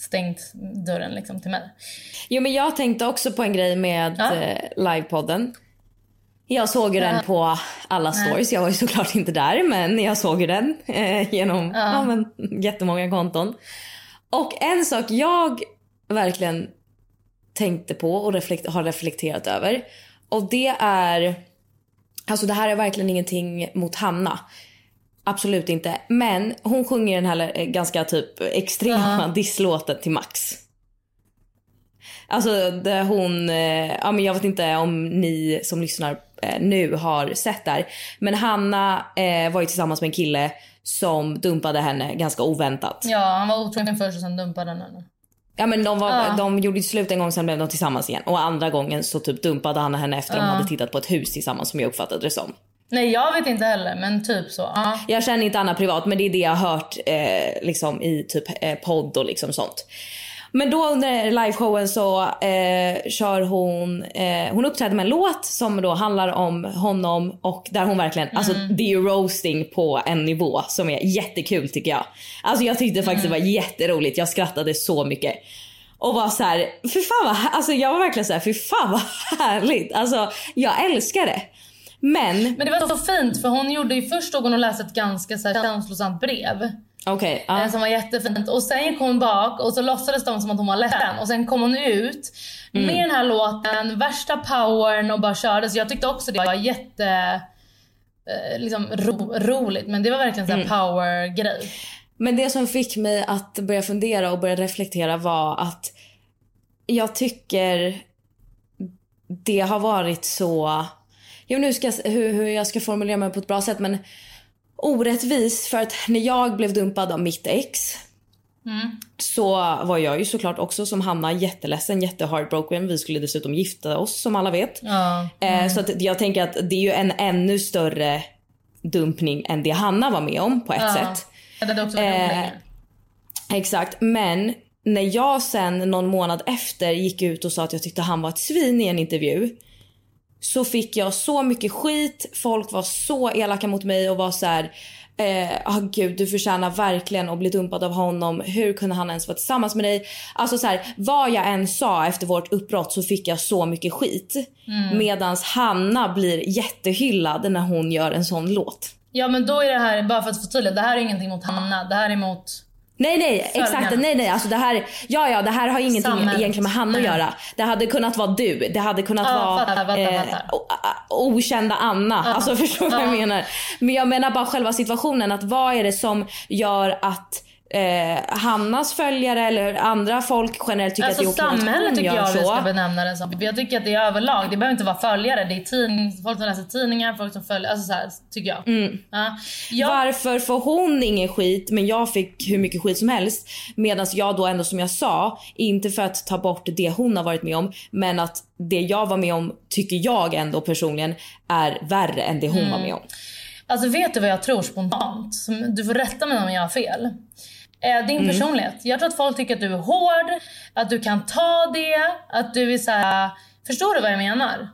stängt dörren liksom till mig. Jo men jag tänkte också på en grej med Ja. eh, livepodden. Jag såg ju Ja. den på alla stories. Jag var ju såklart inte där men jag såg ju den eh, genom Ja. ja. men, jättemånga konton. Och en sak jag verkligen tänkte på och reflekt- har reflekterat över. Och det är, alltså det här är verkligen ingenting mot Hanna. Absolut inte. Men hon sjunger den här eh, ganska typ extrema disslåten till Max. Alltså där hon, eh, ja men jag vet inte om ni som lyssnar eh, nu har sett där. Men Hanna eh, var ju tillsammans med en kille som dumpade henne ganska oväntat. Ja, han var otrogen först och sen dumpade han henne. Ja men de, var, Ja. de gjorde ju slut en gång sen blev de tillsammans igen. Och andra gången så typ dumpade han henne efter de Ja. hade tittat på ett hus tillsammans som jag uppfattade det som. Nej jag vet inte heller men typ så. Ja. Jag känner inte Anna privat men det är det jag har hört eh, liksom i typ eh, podd och liksom sånt. Men då under liveshowen så eh, kör hon, eh, hon uppträder med en låt som då handlar om honom och där hon verkligen, alltså det är ju roasting på en nivå som är jättekul tycker jag. Alltså jag tyckte faktiskt det var jätteroligt, jag skrattade så mycket. Och var så här, fy fan vad, alltså jag var verkligen så här, fy fan vad härligt. Alltså jag älskar det. Men, Men det var så fint för hon gjorde ju först hon och läste ett ganska så här, känslosamt brev. Eh, ja. Som var jättefint. Och sen gick hon bak och så låtsades de som att hon var ledsen. Och sen kom hon ut Mm. med den här låten, värsta powern och bara körde. Så jag tyckte också det var jätte eh, liksom ro, roligt. Men det var verkligen Mm. en power-grej. Men det som fick mig att börja fundera och börja reflektera var att jag tycker det har varit så... Inte hur, ska, hur, hur jag ska formulera mig på ett bra sätt men orättvist för att när jag blev dumpad av mitt ex Mm. så var jag ju såklart också som Hanna jätteledsen, jätteheartbroken. Vi skulle dessutom gifta oss som alla vet. Ja. Eh, så att jag tänker att det är ju en ännu större dumpning än det Hanna var med om på ett sätt. Det också Eh. Exakt, men när jag sen någon månad efter gick ut och sa att jag tyckte han var ett svin i en intervju. Så fick jag så mycket skit, folk var så elaka mot mig och var så här. Eh, ah, gud du förtjänar verkligen att bli dumpad av honom. Hur kunde han ens vara tillsammans med dig? Alltså så här, vad jag än sa efter vårt uppbrott så fick jag så mycket skit. Mm. Medans Hanna blir jättehyllad när hon gör en sån låt. Ja men då är det här, bara för att förtydliga, det här är ingenting mot Hanna. Det här är mot Nej nej exakt, nej nej alltså det här, ja ja det här har ingenting Samhället. egentligen med Hanna att göra. Det hade kunnat vara du, det hade kunnat Ja, vara fattar, fattar, eh, fattar. okända Anna. Ja. Alltså förstår du vad jag Ja. menar? Men jag menar bara själva situationen, att vad är det som gör att eh, Hannas följare eller andra folk generellt tycker Alltså att det är okej att samhället hon tycker jag vi så. ska benämna det som. Jag tycker att det är överlag. Det behöver inte vara följare. Det är tidning, folk som läser tidningar, folk som följer. Alltså så här, tycker jag. Mm. Ja. Jag, Varför får hon ingen skit men jag fick hur mycket skit som helst? Medan jag då ändå som jag sa, inte för att ta bort det hon har varit med om, men att det jag var med om tycker jag ändå personligen är värre än det hon var med om. Alltså vet du vad jag tror spontant? Du får rätta mig om jag har fel. Eh, din Mm. personlighet. Jag tror att folk tycker att du är hård, att du kan ta det, att du är så här. Förstår du vad jag menar?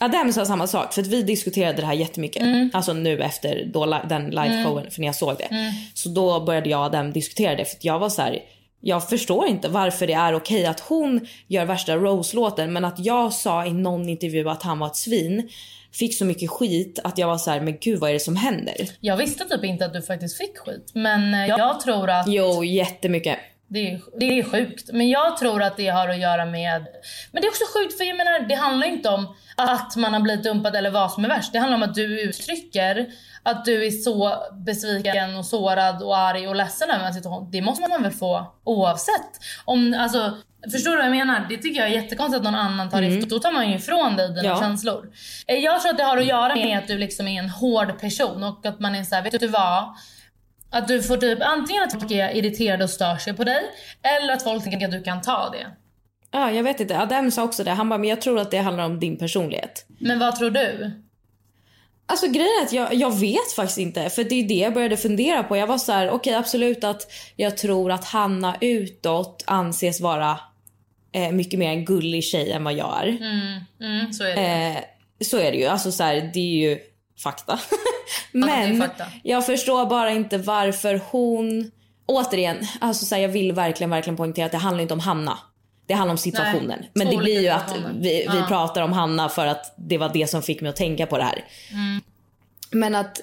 Adem sa samma sak för att vi diskuterade det här jättemycket. Alltså nu efter då, den liveshowen för när jag såg det. Så då började jag och Adem diskutera det för jag var så här. Jag förstår inte varför det är okej att hon gör värsta Rose-låten men att jag sa i någon intervju att han var ett svin. Fick så mycket skit att jag var så här, men gud vad är det som händer? Jag visste typ inte att du faktiskt fick skit. Men eh, jag tror att... Jo, jättemycket. Det är, det är sjukt. Men jag tror att det har att göra med... Men det är också sjukt för jag menar, det handlar inte om att man har blivit dumpad eller vad som är värst. Det handlar om att du uttrycker att du är så besviken och sårad och arg och ledsen över en situation. Det måste man väl få oavsett. Om, alltså, förstår du vad jag menar? Det tycker jag är jättekonstigt att någon annan tar Mm. ifrån. Då tar man ju ifrån dig dina Ja. känslor. Eh, Jag tror att det har att göra med att du liksom är en hård person och att man är så här, vet du vad? Att du får typ antingen att folk är irriterade och stör sig på dig eller att folk tänker att du kan ta det. Ja, jag vet inte. Adem sa också det. Han bara, men jag tror att det handlar om din personlighet. Men vad tror du? Alltså grejen är att jag, jag vet faktiskt inte. För det är det jag började fundera på. Jag var så här, okej absolut att jag tror att Hanna utåt anses vara eh, mycket mer en gullig tjej än vad jag är. Mm, mm, så är det. Eh, så är det ju. Alltså så här, det är ju fakta. Men fakta. jag förstår bara inte varför hon... Återigen, alltså så här, jag vill verkligen, verkligen poängtera att det handlar inte om Hanna. Det handlar om situationen. Nej, Men det blir ju att vi, vi Ja. pratar om Hanna för att det var det som fick mig att tänka på det här. Mm. Men att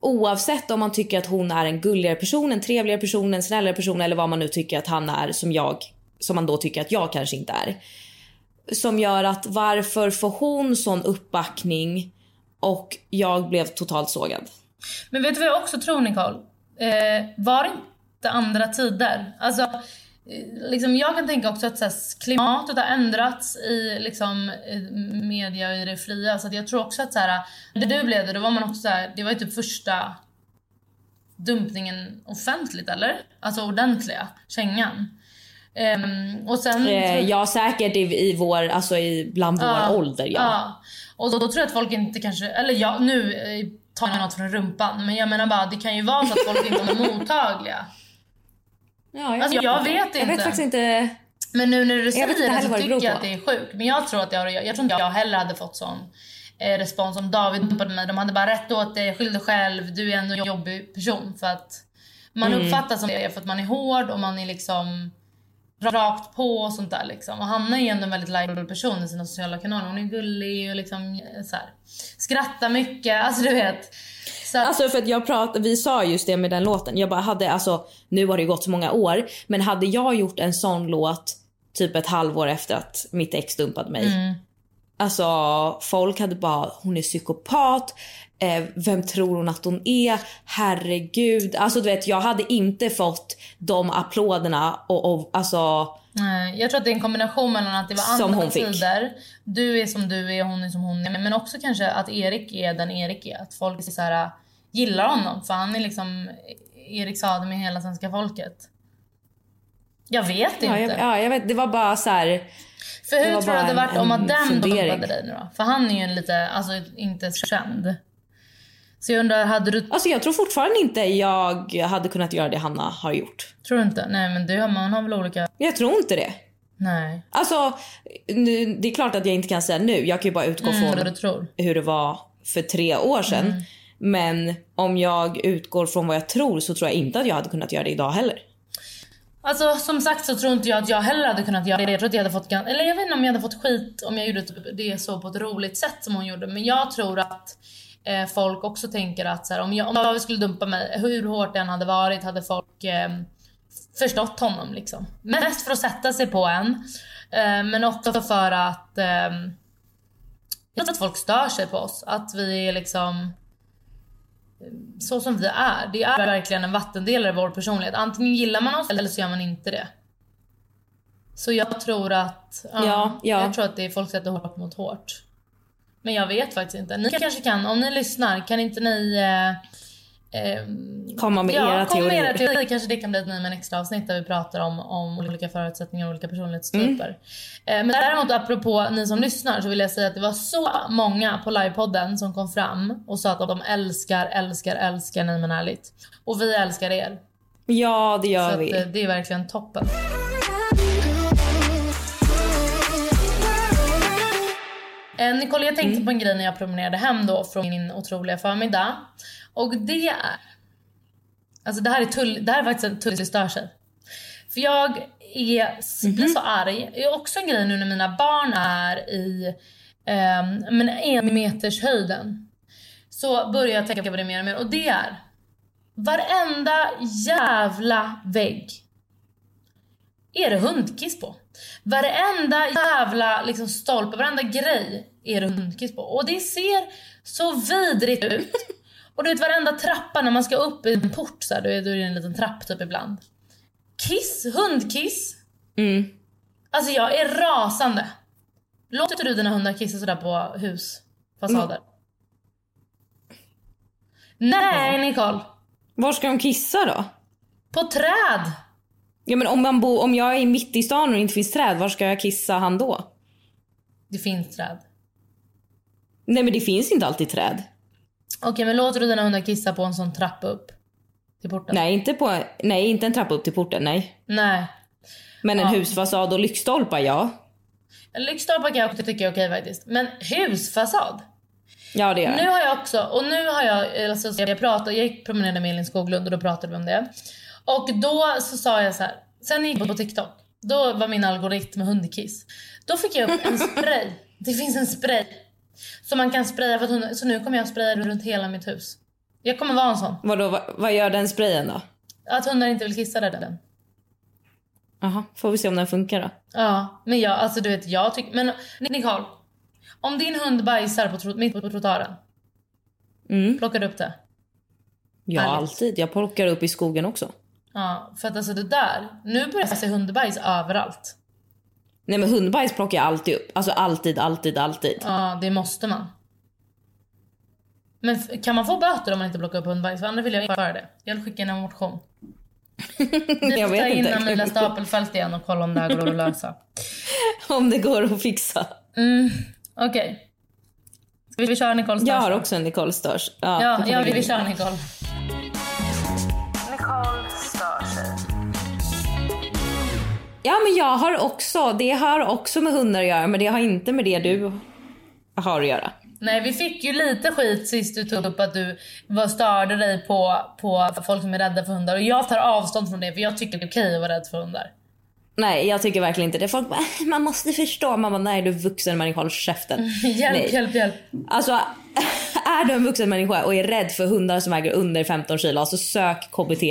oavsett om man tycker att hon är en gulligare person, en trevligare person, en snällare person eller vad man nu tycker att han är som jag, som man då tycker att jag kanske inte är. Som gör att varför får hon sån uppbackning och jag blev totalt sågad. Men vet du vad jag också tror Nicole? Eh, var det inte andra tider? Alltså, liksom, jag kan tänka också att så här, klimatet har ändrats i liksom, media och i det fria. Så jag tror också att så här, när du blev det, då var man också så här, det var ju typ första dumpningen offentligt eller? Alltså ordentliga, kängan. Ehm, och sen... Eh, ja säkert i, i vår, alltså i, bland vår ålder ja. Ja. Och då, då tror jag att folk inte kanske, eller ja, nu eh, tar jag något från rumpan. Men jag menar bara, det kan ju vara så att folk inte är mottagliga. Ja, jag, Alltså, jag vet Jag inte. vet faktiskt inte. Men nu när du Jag säger det så tycker jag att det är sjukt. Men jag tror att jag, jag tror inte jag heller hade fått sån eh, respons om David dumpade mig. De hade bara rätt åt dig, skyll dig själv, du är ändå en jobbig person. För att man Mm. uppfattas som det för att man är hård och man är liksom rakt på och sånt där liksom. Och Hanna är ju ändå en väldigt likeable person i sina sociala kanaler. Hon är gullig och liksom så här, skrattar mycket. Alltså du vet. Så att, Alltså för att jag pratade, vi sa just det med den låten. Jag bara hade, alltså nu har det gått så många år. Men hade jag gjort en sån låt typ ett halvår efter att mitt ex dumpade mig. Mm. Alltså folk hade bara, hon är psykopat. Eh, vem tror hon att hon är? Herregud. Alltså du vet jag hade inte fått de applåderna och, och alltså Nej, jag tror att det är en kombination mellan att det var Som andra fick. tider. Du är som du är, hon är som hon är. Men också kanske att Erik är den Erik är. Att folk så här, gillar honom. För han är liksom Erik Saade med hela svenska folket. Jag vet inte. ja, jag, ja, jag vet, det var bara så här. För hur tror du det hade varit en- om fundering. dumpade dig nu då? För han är ju lite, alltså inte känd. Så jag undrar, hade du, Alltså jag tror fortfarande inte jag hade kunnat göra det Hanna har gjort. tror du inte? Nej men du, man har väl olika, Jag tror inte det. nej. Alltså, nu, det är klart att jag inte kan säga nu. Jag kan ju bara utgå Mm, från hur det var för tre år sedan. Mm. Men om jag utgår från vad jag tror så tror jag inte att jag hade kunnat göra det idag heller. Alltså som sagt så tror inte jag att jag heller hade kunnat göra det. Jag tror att jag hade fått, eller jag vet inte om jag hade fått skit om jag gjorde det så på ett roligt sätt som hon gjorde. Men jag tror att eh, folk också tänker att så här, om, jag, om jag skulle dumpa mig, hur hårt det än hade varit, hade folk eh, förstått honom. Liksom. Mest för att sätta sig på en, eh, men också för att eh, tror att folk stör sig på oss. Att vi är liksom så som vi är. Det är verkligen en vattendelare i vår personlighet. Antingen gillar man oss eller så gör man inte det. Så jag tror att, ja, Ja, ja. Jag tror att det är folk sätter hårt mot hårt. Men jag vet faktiskt inte. Ni kanske kan, om ni lyssnar, kan inte ni eh, eh, Komma med ja, era kom med teorier. era teorier. Kanske det kan bli ett med en extra avsnitt där vi pratar om, om olika förutsättningar och olika personlighetstyper. Mm. Eh, men däremot apropå ni som lyssnar så vill jag säga att det var så många på livepodden som kom fram och sa att de älskar, älskar, älskar Nej men ärligt. Och vi älskar er. Ja, det gör Så vi. eh, det är verkligen toppen. Eh, Nicole, jag tänkte på en grej när jag promenerade hem då från min otroliga förmiddag. Och det är... Alltså det här är, tull, det här är faktiskt en tull stör sig. För jag är, blir så arg. Det är också en grej nu när mina barn är i eh, men en meters höjden. Så börjar jag tänka på det mer och mer. Och det är varenda jävla vägg är det hundkiss på. Varenda jävla liksom, stolpe, varenda grej är det hundkiss på. Och det ser så vidrigt ut. Och du vet varenda trappa när man ska upp i en port så här, då är det en liten trapp typ ibland. Kiss, hundkiss. Mm. Alltså jag är rasande. Låter du dina hundar kissa sådär på husfasader? Nej Nicole. Var ska de kissa då? På träd. Ja men om, man bo, om jag är mitt i stan och det inte finns träd, var ska jag kissa han då? Det finns träd. Nej men det finns inte alltid träd. Okej men låter du dina hundar kissa på en sån trappa upp? Till porten? Nej inte, på, nej, inte en trappa upp till porten, nej. Nej. Men en Ja. husfasad och lyktstolpar, ja. Lyktstolpar kan jag också tycka är okej faktiskt. Men husfasad? Ja det gör Nu jag. har jag också, och nu har jag, alltså, jag pratade, jag gick promenerade med Elin Skoglund och då pratade vi om det. Och då så sa jag så här, sen gick jag på TikTok, då var min algoritm hundkiss. Då fick jag upp en spray, det finns en spray. Som man kan spraya för att hundar, så nu kommer jag spraya runt hela mitt hus. Jag kommer vara en sån. Vadå, vad, vad gör den sprayen då? Att hundar inte vill kissa där den. Jaha, får vi se om den funkar då. Ja, men jag, alltså du vet jag tycker, men Nicole. Om din hund bajsar på, mitt på trottoaren, Mm. plockar du upp det? Ja Ärligt. alltid, jag plockar upp i skogen också. Ja, för att alltså det där, nu börjar jag se hundbajs överallt. Nej men hundbajs plockar jag alltid upp. Alltså alltid, alltid, alltid. Ja, det måste man. Men kan man få böter om man inte plockar upp hundbajs? För annars vill jag införa det. Jag vill skicka in en motion. Vi Jag får ta vet in inte. Amelia Stapelfelt igen och kolla om det här går att lösa. Om det går att fixa. Mm, Okej. Ska vi köra Nicole Stars? Jag har också en Nicole Störs. Ja, ja vi, vi- vi kör Nicole. Ja men jag har också, det har också med hundar att göra men det har inte med det du har att göra. Nej, vi fick ju lite skit sist du tog upp att du var störde dig på, på folk som är rädda för hundar. Och jag tar avstånd från det för jag tycker det är okej att vara rädd för hundar. Nej jag tycker verkligen inte det. Folk bara, "Äh, man måste förstå. Man bara, nej du är vuxen människa, håll käften. Hjälp, Nej. hjälp, hjälp. Alltså är du en vuxen människa och är rädd för hundar som väger under 15 kilo, alltså sök KBT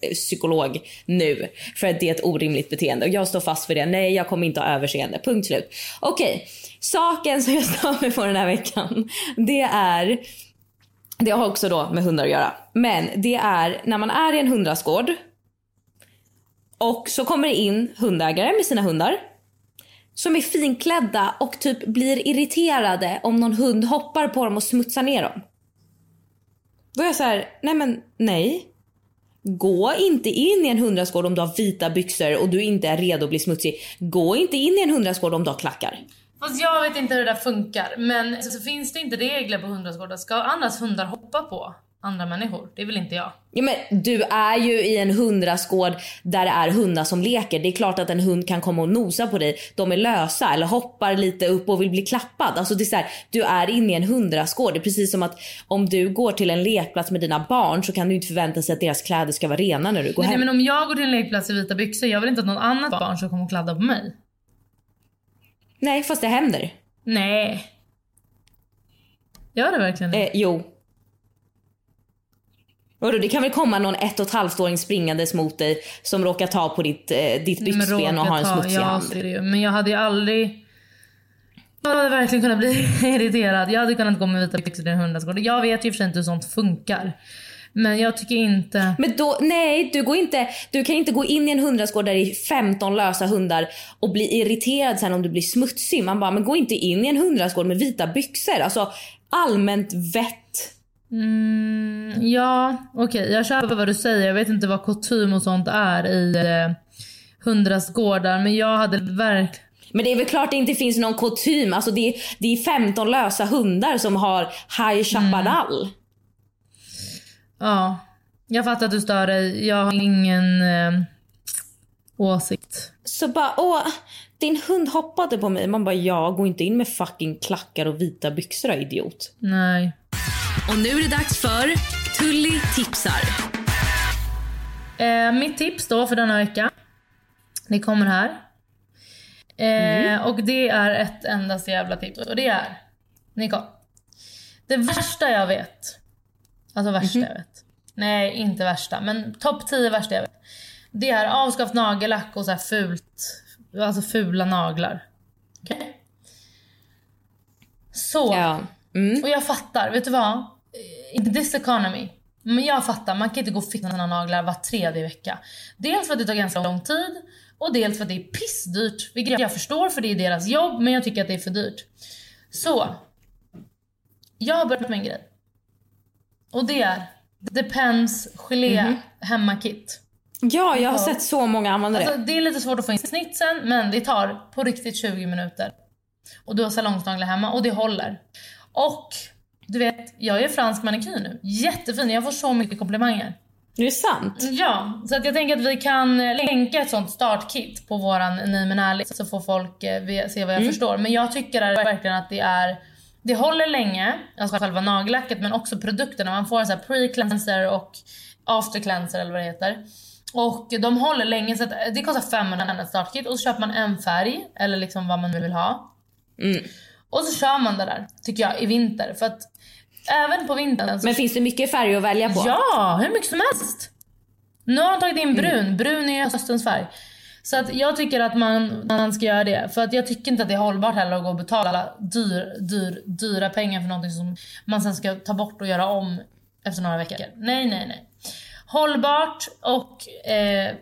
psykolog nu. För att det är ett orimligt beteende och jag står fast för det. Nej jag kommer inte ha överseende. Punkt slut. Okej, saken som jag stör mig på den här veckan. Det är, det har också då med hundar att göra. Men det är när man är i en hundrastgård och så kommer det in hundägare med sina hundar som är finklädda och typ blir irriterade om någon hund hoppar på dem och smutsar ner dem. Då är jag så här, nej men nej. Gå inte in i en hundrasgård om du har vita byxor och du inte är redo att bli smutsig. Gå inte in i en hundrasgård om du har klackar. Fast jag vet inte hur det där funkar. Men så finns det inte regler på hundrastgårdar? Ska andras hundar hoppa på andra människor? Det vill inte jag. Ja, men du är ju i en hundrastgård där det är hundar som leker. Det är klart att en hund kan komma och nosa på dig. De är lösa eller hoppar lite upp och vill bli klappad. Alltså det är så här, du är inne i en hundrastgård. Det är precis som att om du går till en lekplats med dina barn så kan du inte förvänta sig att deras kläder ska vara rena när du går Nej, hem. men om jag går till en lekplats i vita byxor, jag vill inte att någon annat barn ska komma och kladda på mig. Nej fast det händer. Nej. Gör det verkligen det? Eh, jo. Vadå, det kan väl komma någon ett och ett halvt åring springandes mot dig som råkar ta på ditt, eh, ditt byxben och har en ha- smutsig ja, hand. det. Men jag hade ju aldrig... Jag hade verkligen kunnat bli irriterad. Jag hade kunnat gå med vita byxor i en hundaskål. Jag vet ju för sig inte hur sånt funkar. Men jag tycker inte... Men då, nej, du, går inte, du kan inte gå in i en hundrastgård där det är 15 lösa hundar och bli irriterad sen om du blir smutsig. Man bara, men gå inte in i en hundrastgård med vita byxor. Alltså allmänt vett. Mm, ja, okej. jag köper vad du säger. Jag vet inte vad kutym och sånt är i eh, hundrastgårdar. Men jag hade verkligen... Men det är väl klart det inte finns någon kutym. Alltså det, är, det är 15 lösa hundar som har High Chaparral. Ja, jag fattar att du stör dig. Jag har ingen eh, åsikt. Så bara, åh, din hund hoppade på mig. Man bara, ja, gå inte in med fucking klackar och vita byxor idiot. Nej. Och nu är det dags för Tully tipsar. Eh, mitt tips då för denna vecka. Det kommer här. Eh, Och det är ett endast jävla tips. Och det är, Nicole. Det värsta jag vet. Alltså värsta jag vet. Nej, inte värsta. Men topp 10 värsta jag vet. Det är avskaffat nagellack och så här fult. Alltså fula naglar. Okej? Så. Och jag fattar, vet du vad? In this economy. Men jag fattar, man kan inte gå och fixa sina naglar var tredje vecka. Dels för att det tar ganska lång tid och dels för att det är pissdyrt. Vilket jag förstår för det är deras jobb men jag tycker att det är för dyrt. Så. Jag har börjat med en grej. Och det är Depends gelé Mhm. hemmakit. Ja, jag har sett så många använda det. Alltså, det är lite svårt att få in snitsen men det tar på riktigt 20 minuter. Och du har salongsnaglar hemma och det håller. Och du vet, jag är fransk manikyr nu. Jättefin, jag får så mycket komplimanger. Det är sant? Ja, så att jag tänker att vi kan eh, länka ett sånt startkit på våran Nej men ärligt så får folk eh, se vad jag Mm. förstår. Men jag tycker verkligen att det är det håller länge, alltså själva nagellacket men också produkterna. Man får en sån här pre-cleanser och after cleanser eller vad det heter. Och de håller länge så att det kostar 500 ett startkit och så köper man en färg eller liksom vad man nu vill ha. Mm. Och så kör man det där tycker jag i vinter för att även på vintern. Men finns det mycket färger att välja på? Ja, hur mycket som helst. Nu har de tagit in brun. Brun är höstens färg. Så att jag tycker att man, man ska göra det. För att jag tycker inte att det är hållbart heller att gå och betala dyr, dyr, dyra pengar för någonting som man sen ska ta bort och göra om efter några veckor. Nej, nej, nej. Hållbart och eh,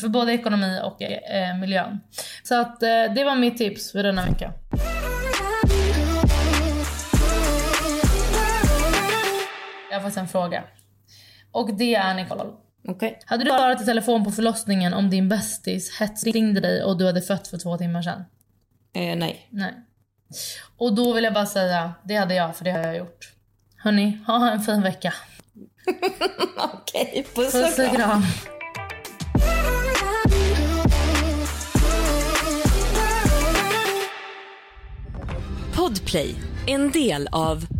för både ekonomi och eh, miljön. Så att eh, det var mitt tips för denna vecka. Jag har faktiskt en fråga. Och det är Nicole. Okay. Hade du svarat i telefon på förlossningen om din bästis hetsringde dig och du hade fött för två timmar sedan? Eh, nej. Nej. Och då vill jag bara säga, det hade jag för det har jag gjort. Hörni, ha en fin vecka. Okej, puss Puss och kram. Podplay, en del av